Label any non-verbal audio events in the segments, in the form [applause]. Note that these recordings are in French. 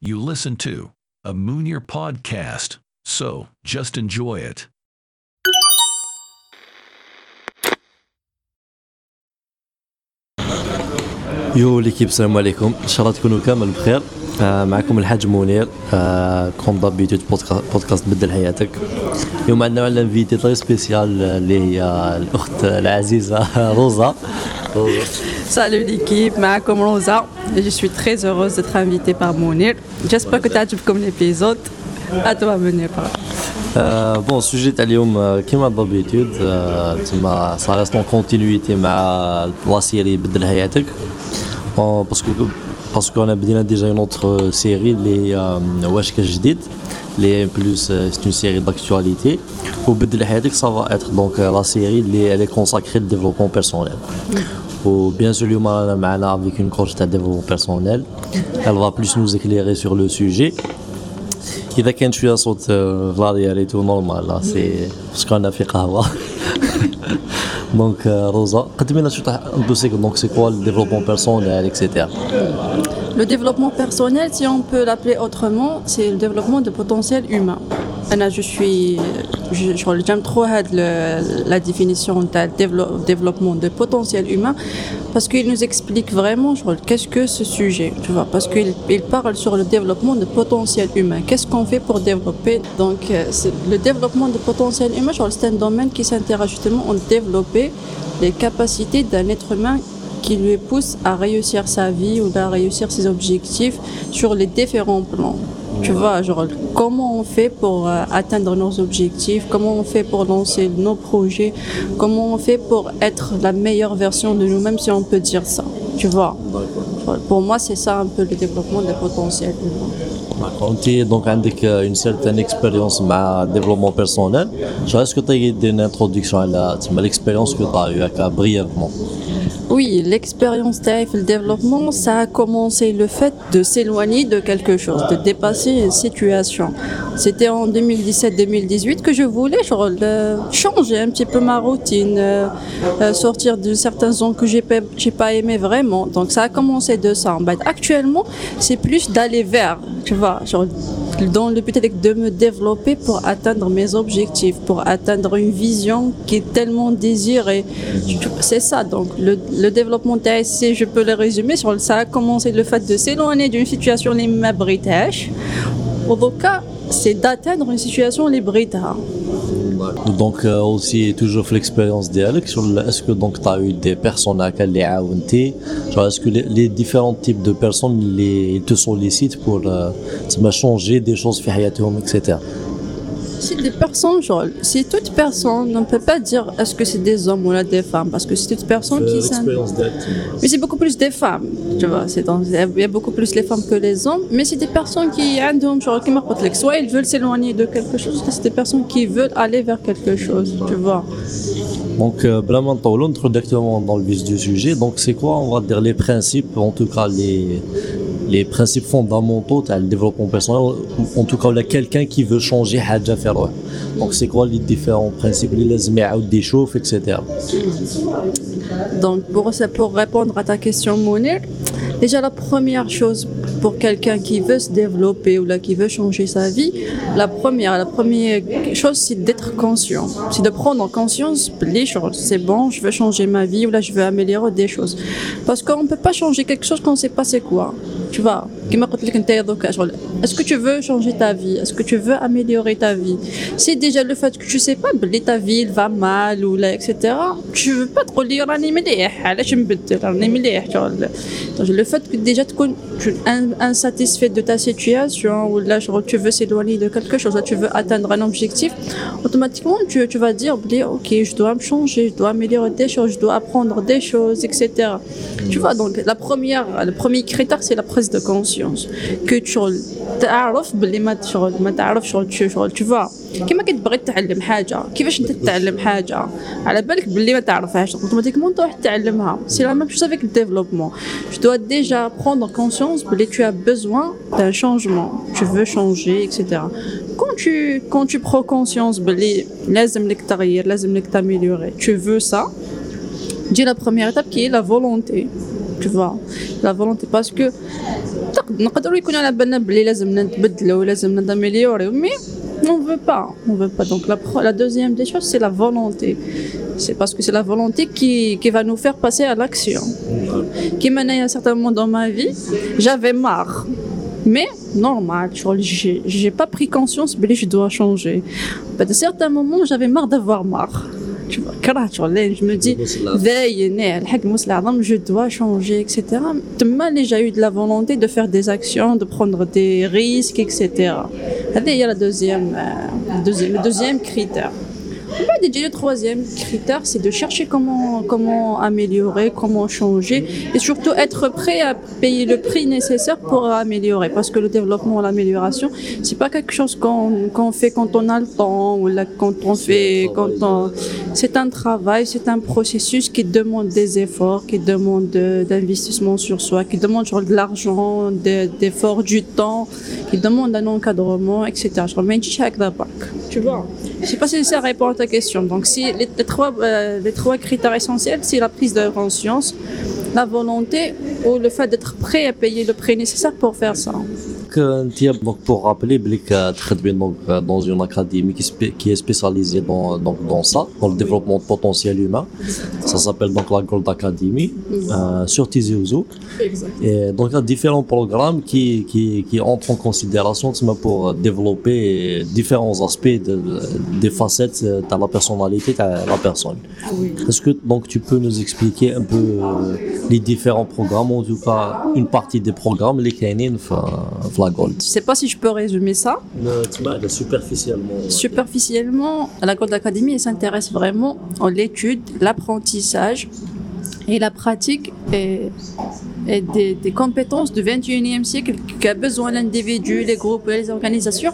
You listen to a Moonier podcast, so just enjoy it. يو ليكيب السلام عليكم ان شاء الله تكونوا كامل بخير آه معكم الحاج منير آه كوم دابيتود بودكاست بدل حياتك اليوم عندنا معنا انفيتي طري سبيسيال اللي هي الأخت العزيزة روزا [laughs] روزا Salut l'équipe, معكم. Et je suis très heureuse d'être invitée par Mounir. J'espère que tu as comme l'épisode. À toi Mounir. بون السوجي تاع اليوم كيما دابيتود تما سا ريست اون كونتينيتي مع لا سيري بدل حياتك باسكو باسكو انا بدينا ديجا اون اوتر سيري اللي هي آه، واش كاش جديد اللي هي بلوس سي اون سيري داكتواليتي وبدل حياتك سا فا اتر دونك لا سيري اللي الي كونساكري للديفلوبمون بيرسونيل وبيان سور اليوم رانا معنا افيك اون كوتش تاع ديفلوبمون بيرسونيل elle va plus nous éclairer sur le sujet اذا كان شويه صوت آه، فلادي ريتو نورمال لا سي باسكو انا في قهوه donc, euh, Rosa, un peu donc c'est quoi le développement personnel, etc. Le développement personnel, si on peut l'appeler autrement, c'est le développement de potentiel humain. Je j'aime trop la définition de développement de potentiel humain parce qu'il nous explique vraiment qu'est-ce que ce sujet, tu vois, parce qu'il il parle sur le développement de potentiel humain. Qu'est-ce qu'on fait pour développer? Donc, euh, le développement de potentiel humain, c'est un domaine qui s'intéresse justement à développer les capacités d'un être humain qui lui pousse à réussir sa vie ou à réussir ses objectifs sur les différents plans. Tu vois, genre, comment on fait pour euh, atteindre nos objectifs, comment on fait pour lancer nos projets, comment on fait pour être la meilleure version de nous-mêmes, si on peut dire ça. Tu vois, Genre, pour moi, c'est ça un peu le développement des potentiels humains. انت دونك عندك اون سيرتان اكسبيريونس مع ديفلوبمون بيرسونيل جو اسكو تقدر دير انتروداكسيون على تما ليكسبيريونس كو طا يو هكا بريفمون Oui, l'expérience TAF, le développement, ça a commencé le fait de s'éloigner de quelque chose, de dépasser une situation. C'était en 2017-2018 que je voulais changer un petit peu ma routine, euh, euh, sortir d'une certaine zone que j'ai pas, pas aimé vraiment. Donc ça a commencé de ça. Actuellement, c'est plus d'aller vers, tu vois, dans le but de me développer pour atteindre mes objectifs, pour atteindre une vision qui est tellement désirée. C'est ça, donc le, le développement TSC, je peux le résumer, ça a commencé le fait de s'éloigner d'une situation les british. Au cas, c'est d'atteindre une situation les donc euh, aussi toujours l'expérience d'Alex, est-ce que donc tu as eu des personnes à qui les inventées est-ce que les, différents types de personnes les, te sollicitent pour euh, changer des choses etc c'est des personnes, genre, c'est toute personne. On ne peut pas dire est-ce que c'est des hommes ou là des femmes, parce que c'est toute personne qui. Mais c'est beaucoup plus des femmes, tu vois. Il y a beaucoup plus les femmes que les hommes, mais c'est des personnes qui ont, genre, qui marquent Soit ils veulent s'éloigner de quelque chose, soit c'est des personnes qui veulent aller vers quelque chose, tu vois. Donc, euh, vraiment, on rentre directement dans le vif du sujet. Donc, c'est quoi, on va dire, les principes, en tout cas, les les principes fondamentaux تاع le développement personnel, ou en tout cas, là, quelqu'un qui veut changer حاجة في روحه. Donc, c'est quoi les différents principes اللي لازم يعاود يشوف, etc. Donc, pour, pour répondre à ta question, Mounir, déjà la première chose pour quelqu'un qui veut se développer ou là, qui veut changer sa vie, la première, la première chose, c'est d'être conscient. C'est de prendre conscience, les choses, c'est bon, je veux changer ma vie ou là, je veux améliorer des choses. Parce qu'on ne peut pas changer quelque chose qu'on ne sait pas c'est quoi. tu vois est-ce que tu veux changer ta vie? Est-ce que tu veux améliorer ta vie? C'est déjà le fait que tu sais pas ta vie va mal ou là etc tu veux pas te relire à le fait que déjà tu es insatisfait de ta situation ou là tu veux s'éloigner de quelque chose là tu veux atteindre un objectif automatiquement tu, vas dire ok je dois me changer je dois améliorer des choses je dois apprendre des choses etc tu vois donc la première le premier critère c'est la prise de conscience que tu تعرف باللي ما شغل ما تعرف شغل tu شغل vois كيما كتبغي تتعلم حاجة كيفاش انت تتعلم حاجة على بالك باللي ما تعرفهاش اوتوماتيكمون تروح تتعلمها سي لا ميم avec le développement tu dois déjà prendre conscience que tu as besoin d'un changement tu veux changer etc quand tu quand tu prends conscience باللي لازم لك تغيير لازم لك t'améliorer tu veux ça Dis la première étape qui est la volonté. tu vois la volonté parce que نقدروا يكون على بالنا بلي لازمنا نتبدلوا لازمنا d'améliorer mais on veut pas on veut pas donc la, la deuxième des choses c'est la volonté c'est parce que c'est la volonté qui, qui va nous faire passer à l'action qui m'a à un certain moment dans ma vie j'avais marre mais normal, j'ai pas pris conscience que je dois changer. À certains moments, j'avais marre d'avoir marre. Je me dis, je dois changer, etc. Mal déjà eu de la volonté de faire des actions, de prendre des risques, etc. Il y a la deuxième, deuxième, le critère. Le troisième critère, c'est de chercher comment, comment améliorer, comment changer et surtout être prêt à payer le prix nécessaire pour améliorer. Parce que le développement, l'amélioration, c'est pas quelque chose qu'on fait quand on a le temps ou là, quand on fait, quand on, c'est un travail, c'est un processus qui demande des efforts, qui demande d'investissement sur soi, qui demande genre, de l'argent, d'efforts, du temps, qui demande un encadrement, etc. Je remets Tu vois? Je sais pas si ça répond à ta question. Donc, si les, euh, les trois critères essentiels, c'est la prise de conscience, la volonté ou le fait d'être prêt à payer le prix nécessaire pour faire ça. Donc pour rappeler que dans une académie qui, est spécialisée dans, donc, dans ça, dans le développement potentiel humain. Ça s'appelle donc la Gold Academy euh, sur Tizi Ouzou. Et donc il y a différents programmes qui, qui, qui entrent en considération pour développer différents aspects de, des facettes de la personnalité de la personne. Est-ce que donc tu peux nous expliquer un peu euh, les différents programmes, en tout cas une partie des programmes, les canines, la Gold. Je sais pas si je peux résumer ça. superficiellement. Superficiellement, la Gold Academy s'intéresse vraiment à l'étude, l'apprentissage et la pratique et et des, compétences du 21e siècle qu'a besoin l'individu, les groupes, les organisations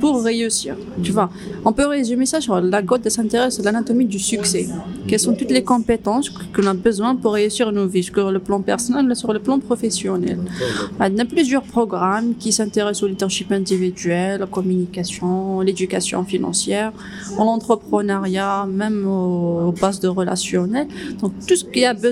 pour réussir. Tu vois, on peut résumer ça sur la de s'intéresse à l'anatomie du succès. Quelles sont toutes les compétences que l'on a besoin pour réussir nos vies, sur le plan personnel, sur le plan professionnel. Il y a plusieurs programmes qui s'intéressent au leadership individuel, la communication, l'éducation financière, l'entrepreneuriat, même aux, bases de relationnel. Donc tout ce qui a besoin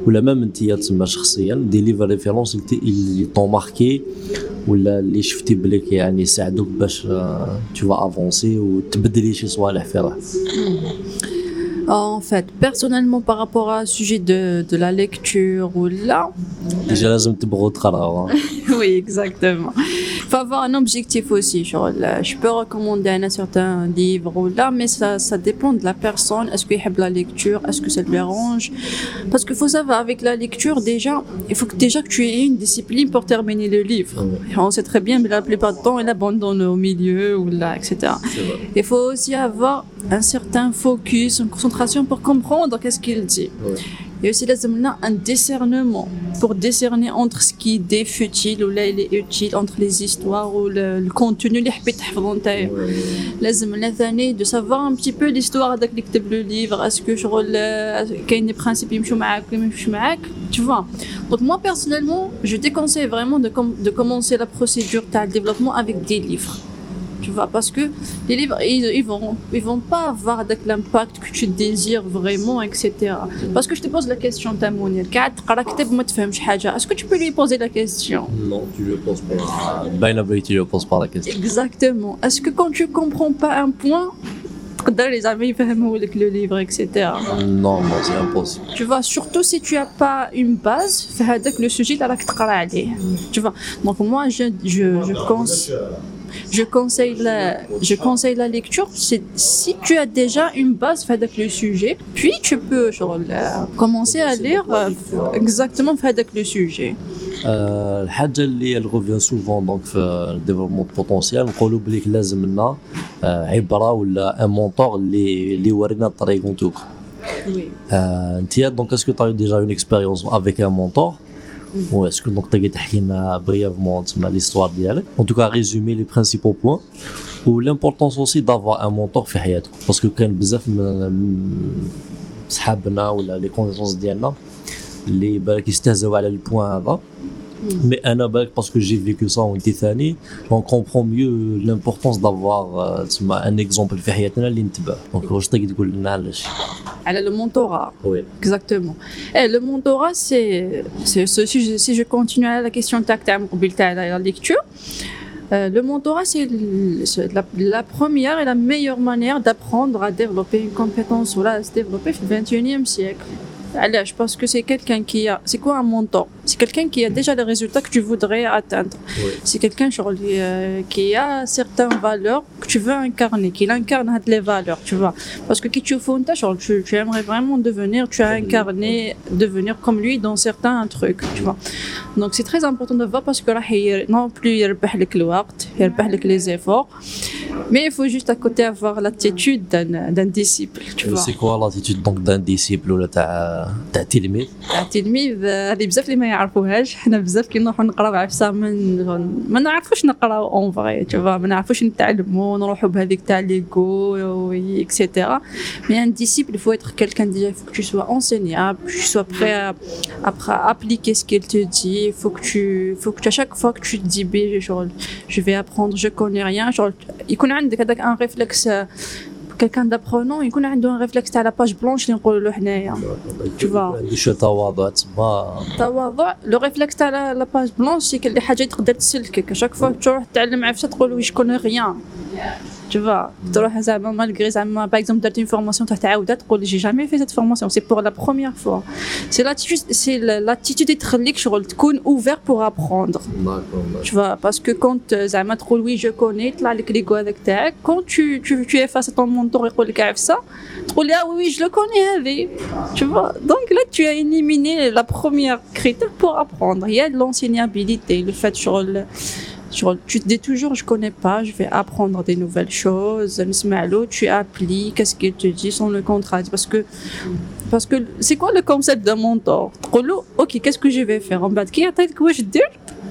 ولا ميم انت تسمى شخصيا دي ليفر ريفيرونس اللي طون ماركي ولا اللي شفتي بليك يعني يساعدوك باش تو فا افونسي وتبدلي شي صوالح في روحك En fait, personnellement, par rapport à un sujet de, de la lecture ou là. Déjà, hein. Oui, exactement. Il faut avoir un objectif aussi. Genre, je peux recommander un certain livre ou là, mais ça, ça dépend de la personne. Est-ce qu'il aime la lecture? Est-ce que ça lui arrange? Parce qu'il faut savoir, avec la lecture, déjà, il faut que déjà que tu aies une discipline pour terminer le livre. On sait très bien, mais la plupart du temps, il abandonne au milieu ou là, etc. Il faut aussi avoir un certain focus, une concentration pour comprendre qu'est-ce qu'il dit. Ouais. Il y a aussi un discernement pour discerner entre ce qui est futile ou là il est utile, entre les histoires ou le, le contenu ouais. de savoir un petit peu l'histoire de le livre, est-ce que je quels des principes tu vois. Donc moi personnellement, je déconseille vraiment de commencer la procédure de développement avec des livres tu vois, parce que les livres, ils, ils vont, ils vont pas avoir l'impact que tu désires vraiment, etc. Parce que je te pose la question, Tamounir, est-ce que tu peux lui poser la question? Non, tu lui poses pas. Ben tu lui poses pas la question. Exactement. Est-ce que quand tu comprends pas un point, les amis avec le livre, etc. Non, non, c'est impossible. Tu vois, surtout si tu n'as pas une base, avec le sujet, tu vois. Donc moi, je, je, je pense je conseille la, je conseille la lecture. Si tu as déjà une base avec le sujet, puis tu peux genre, commencer à lire euh, exactement avec le sujet. الحاجه اللي ريفيان سوفون دونك في الديفلوبمون بوتونسيال نقولوا بليك لازم لنا عبره ولا ان مونتور اللي اللي يورينا الطريق اون انت دونك اسكو تاي ديجا اون اكسبيريونس افيك ان مونتور Ou est-ce que donc tu as brièvement l'histoire d'hier En tout cas, résumer les principaux points. وليمبورطونس اوسي دافوار ان مونتور في حياتك باسكو كاين بزاف من صحابنا ولا لي كونيسونس ديالنا اللي بالك يستهزوا على البوان هذا mais Anna, parce que j'ai vécu ça en Titanie, on comprend mieux l'importance d'avoir euh, un exemple Donc, je te dis le mentorat. Oui. Exactement. Et le mentorat, c'est, c'est si je, continue la question de la lecture, euh, le mentorat, c'est la, première et la meilleure manière d'apprendre à développer une compétence ou à se développer au XXIe siècle. Alors, je pense que c'est quelqu'un qui a. C'est quoi un montant C'est quelqu'un qui a déjà les résultats que tu voudrais atteindre. C'est quelqu'un euh, qui a certaines valeurs que tu veux incarner, qui incarne les valeurs, tu vois. Parce que qui tu fais tu, tu aimerais vraiment devenir, tu as incarné, devenir comme lui dans certains trucs, tu vois. Donc c'est très important de voir parce que là, non plus, il y a le temps, il y a les efforts. mais il faut juste à côté avoir l'attitude d'un d'un disciple, tu vois. سي كوا لاتيتود دونك دان ديسيبل ولا تاع تاع تلميذ التلميذ آه، هذه بزاف اللي ما يعرفوهاش حنا بزاف كي نروحو نقراو عفسه من ما نعرفوش نقراو اون فغي تشوفا ما نعرفوش نتعلمو نروحو بهذيك تاع ليغو اكسيتيرا مي ان ديسيبل faut être quelqu'un déjà il faut que tu sois enseignable que tu sois prêt à, à pr- appliquer ce qu'il te dit il faut que tu faut que tu, à chaque fois que tu te dis ben, genre, je vais apprendre je connais rien genre يكون عندك هذاك ان ريفلكس quelqu'un d'apprenant يكون عنده un réflexe تاع لا باج بلونش اللي نقولوا له حنايا. شوية تواضع تما. تواضع. لو ريفلكس تاع لا باج بلونش اللي حاجة تقدر تسلكك. شاك فوا تروح تعلم عفسة تقول وي كوني ريان tu vois. Mm. Malgré par exemple tu as une formation tu as j'ai jamais fait cette formation c'est pour la première fois. C'est l'attitude c'est l'attitude d'être ouvert pour apprendre. Tu vois parce que quand euh, zama trop oui je connais là quand tu, tu, tu es face à ton mentor et le ça trop ah là oui je le connais hein, tu vois donc là tu as éliminé la première critère pour apprendre. Il y a l'enseignabilité le fait sur tu te dis toujours, je connais pas, je vais apprendre des nouvelles choses. tu appliques, qu'est-ce qu'il te dit sur le contrat? Parce que, parce que, c'est quoi le concept d'un mentor? ok, qu'est-ce que je vais faire? En bas, qui a je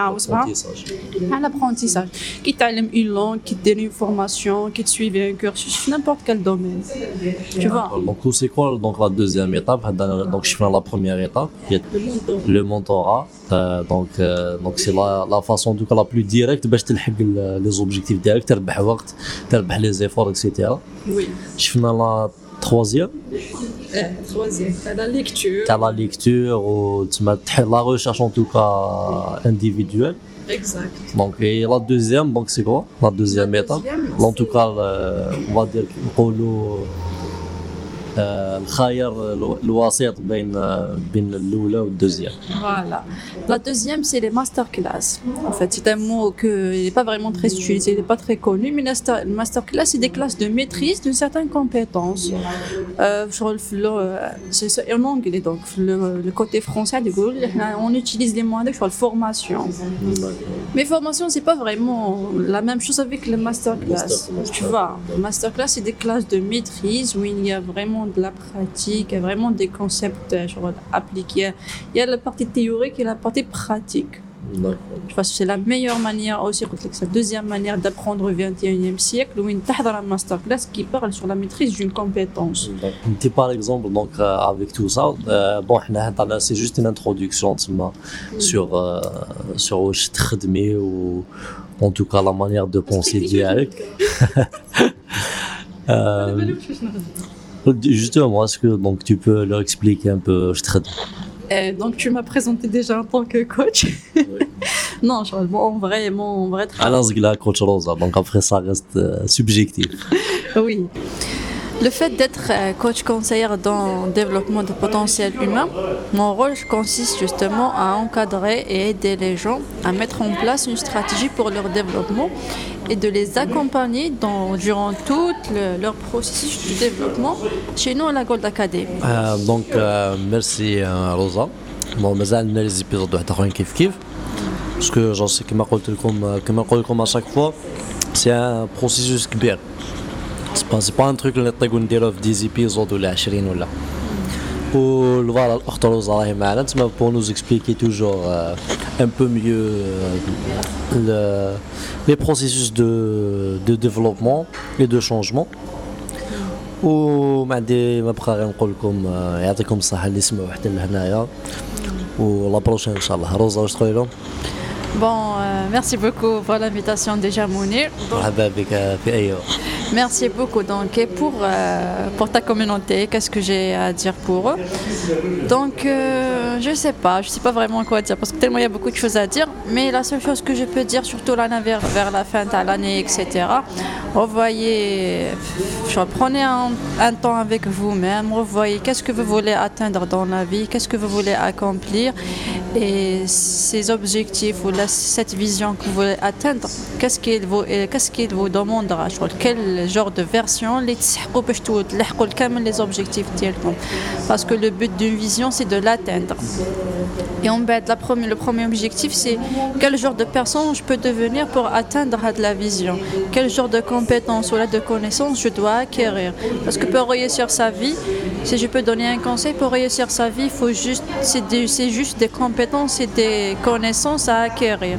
واسمها مع l'apprentissage qui تعلم une langue qui te donne une formation qui te suive un cursus في n'importe quel domaine tu vois Donc, c'est quoi donc, la deuxième étape Donc, je fais la première étape, qui est le mentorat. Euh, donc, euh, donc c'est la, la façon en tout cas la plus directe باش تلحق ال- les objectifs ديالك تربح وقت تربح les efforts etc. oui شفنا la troisième Euh, troisième, tu la lecture. Tu as la lecture ou la recherche en tout cas individuelle. Exact. Donc, et la deuxième, c'est quoi? La deuxième étape En tout cas, on va dire, que... الخير الو- الوسيط بين آه، بين الاولى والدوزيام Voilà. La deuxième, c'est les masterclass. En fait, c'est un mot qui n'est pas vraiment très utilisé, il n'est pas très connu, mais la sta- le masterclass, c'est des classes de maîtrise d'une certaine compétence. Euh, sur le, le- c'est ça, en anglais, donc le, le côté français, du coup, on utilise les mots avec sur la formation. Mais formation, c'est pas vraiment la même chose avec le masterclass. Masterclass, tu ouais. vois, masterclass, c'est des classes de maîtrise où il y a vraiment de la pratique, vraiment des concepts euh, genre, appliqués. Il y a la partie théorique et la partie pratique. Je pense que c'est la meilleure manière aussi, c'est la deuxième manière d'apprendre au 21e siècle, où une dans la masterclass qui parle sur la maîtrise d'une compétence. Tu par exemple, donc, euh, avec tout ça, euh, bon, c'est juste une introduction oui. Mm. sur, euh, sur où je traite, ou en tout cas la manière de penser d'y avec. [laughs] Justement, est-ce que donc, tu peux leur expliquer un peu je traite euh, eh, donc tu m'as présenté déjà en tant que coach. Oui. [laughs] non, je, bon, en vrai, mon vrai travail. coach Rosa, donc après ça reste euh, subjectif. [laughs] oui. Le fait d'être euh, coach conseillère dans le développement de potentiel humain, mon rôle consiste justement à encadrer et aider les gens à mettre en place une stratégie pour leur développement et de les accompagner dans, durant tout le- leur processus de développement chez nous à la Gold Academy. آه، دونك آه، ميرسي آه، روزا بون مازال عندنا لي زيبيزود واحد اخرين كيف كيف باسكو جون سي كيما قلت لكم آه، كيما نقول لكم اشاك فوا سي ان بروسيسوس كبير سي با سي با ان تروك اللي نطيقو نديروه في دي زيبيزود ولا 20 ولا و فوالا الاخت روزا راهي معنا تما بور نوز اكسبليكي توجور ان بو ميو لي بروسيسوس دو دو ديفلوبمون اي دو شونجمون وما عندي ما بقى غير نقول لكم آه، يعطيكم الصحه اللي سمعوا حتى لهنايا ولا بروشين ان شاء الله روزا واش تقولي لهم Bon, euh, merci beaucoup pour l'invitation déjà Mounir. مرحبا Merci beaucoup donc, et pour, euh, pour ta communauté. Qu'est-ce que j'ai à dire pour eux? Donc, euh, je ne sais pas, je sais pas vraiment quoi dire parce que tellement il y a beaucoup de choses à dire. Mais la seule chose que je peux dire, surtout là vers, vers la fin de l'année, etc., revoyez, prenez un, un, temps avec vous-même, revoyez qu'est-ce que vous voulez atteindre dans la vie, qu'est-ce que vous voulez accomplir? Et ces objectifs ou cette vision que vous voulez atteindre, qu'est-ce qu'il vous, qu'est-ce vous demandera, quel genre de version? Les les objectifs parce que le but d'une vision c'est de l'atteindre. Et on bête le premier objectif c'est quel genre de personne je peux devenir pour atteindre la vision? Quel genre de compétences ou là de connaissances je dois acquérir parce que pour réussir sa vie si je peux donner un conseil pour réussir sa vie faut juste c'est juste des compétences et des connaissances à acquérir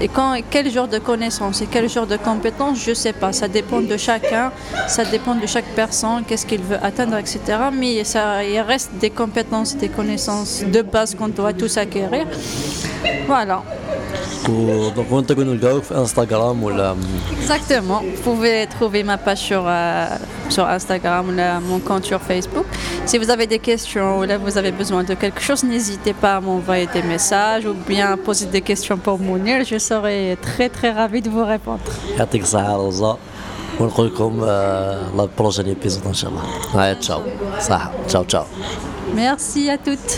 et quand, quel genre de connaissances et quel genre de compétences, je ne sais pas. Ça dépend de chacun, ça dépend de chaque personne, qu'est-ce qu'il veut atteindre, etc. Mais ça, il reste des compétences, des connaissances de base qu'on doit tous acquérir. Voilà, ودونك وين تقولوا نلقاوك في انستغرام ولا exactement. Vous pouvez trouver ma page sur, euh, sur Instagram ou là, mon compte sur Facebook. Si vous avez des questions ou là vous avez besoin de quelque chose, n'hésitez pas à m'envoyer des messages ou bien poser des questions pour Mounir. Je serai très très ravie de vous répondre. يعطيك الصحه روزا ونقول لكم آه، لا بروشين ايبيزود ان شاء الله هاي تشاو صح تشاو تشاو Merci à toutes.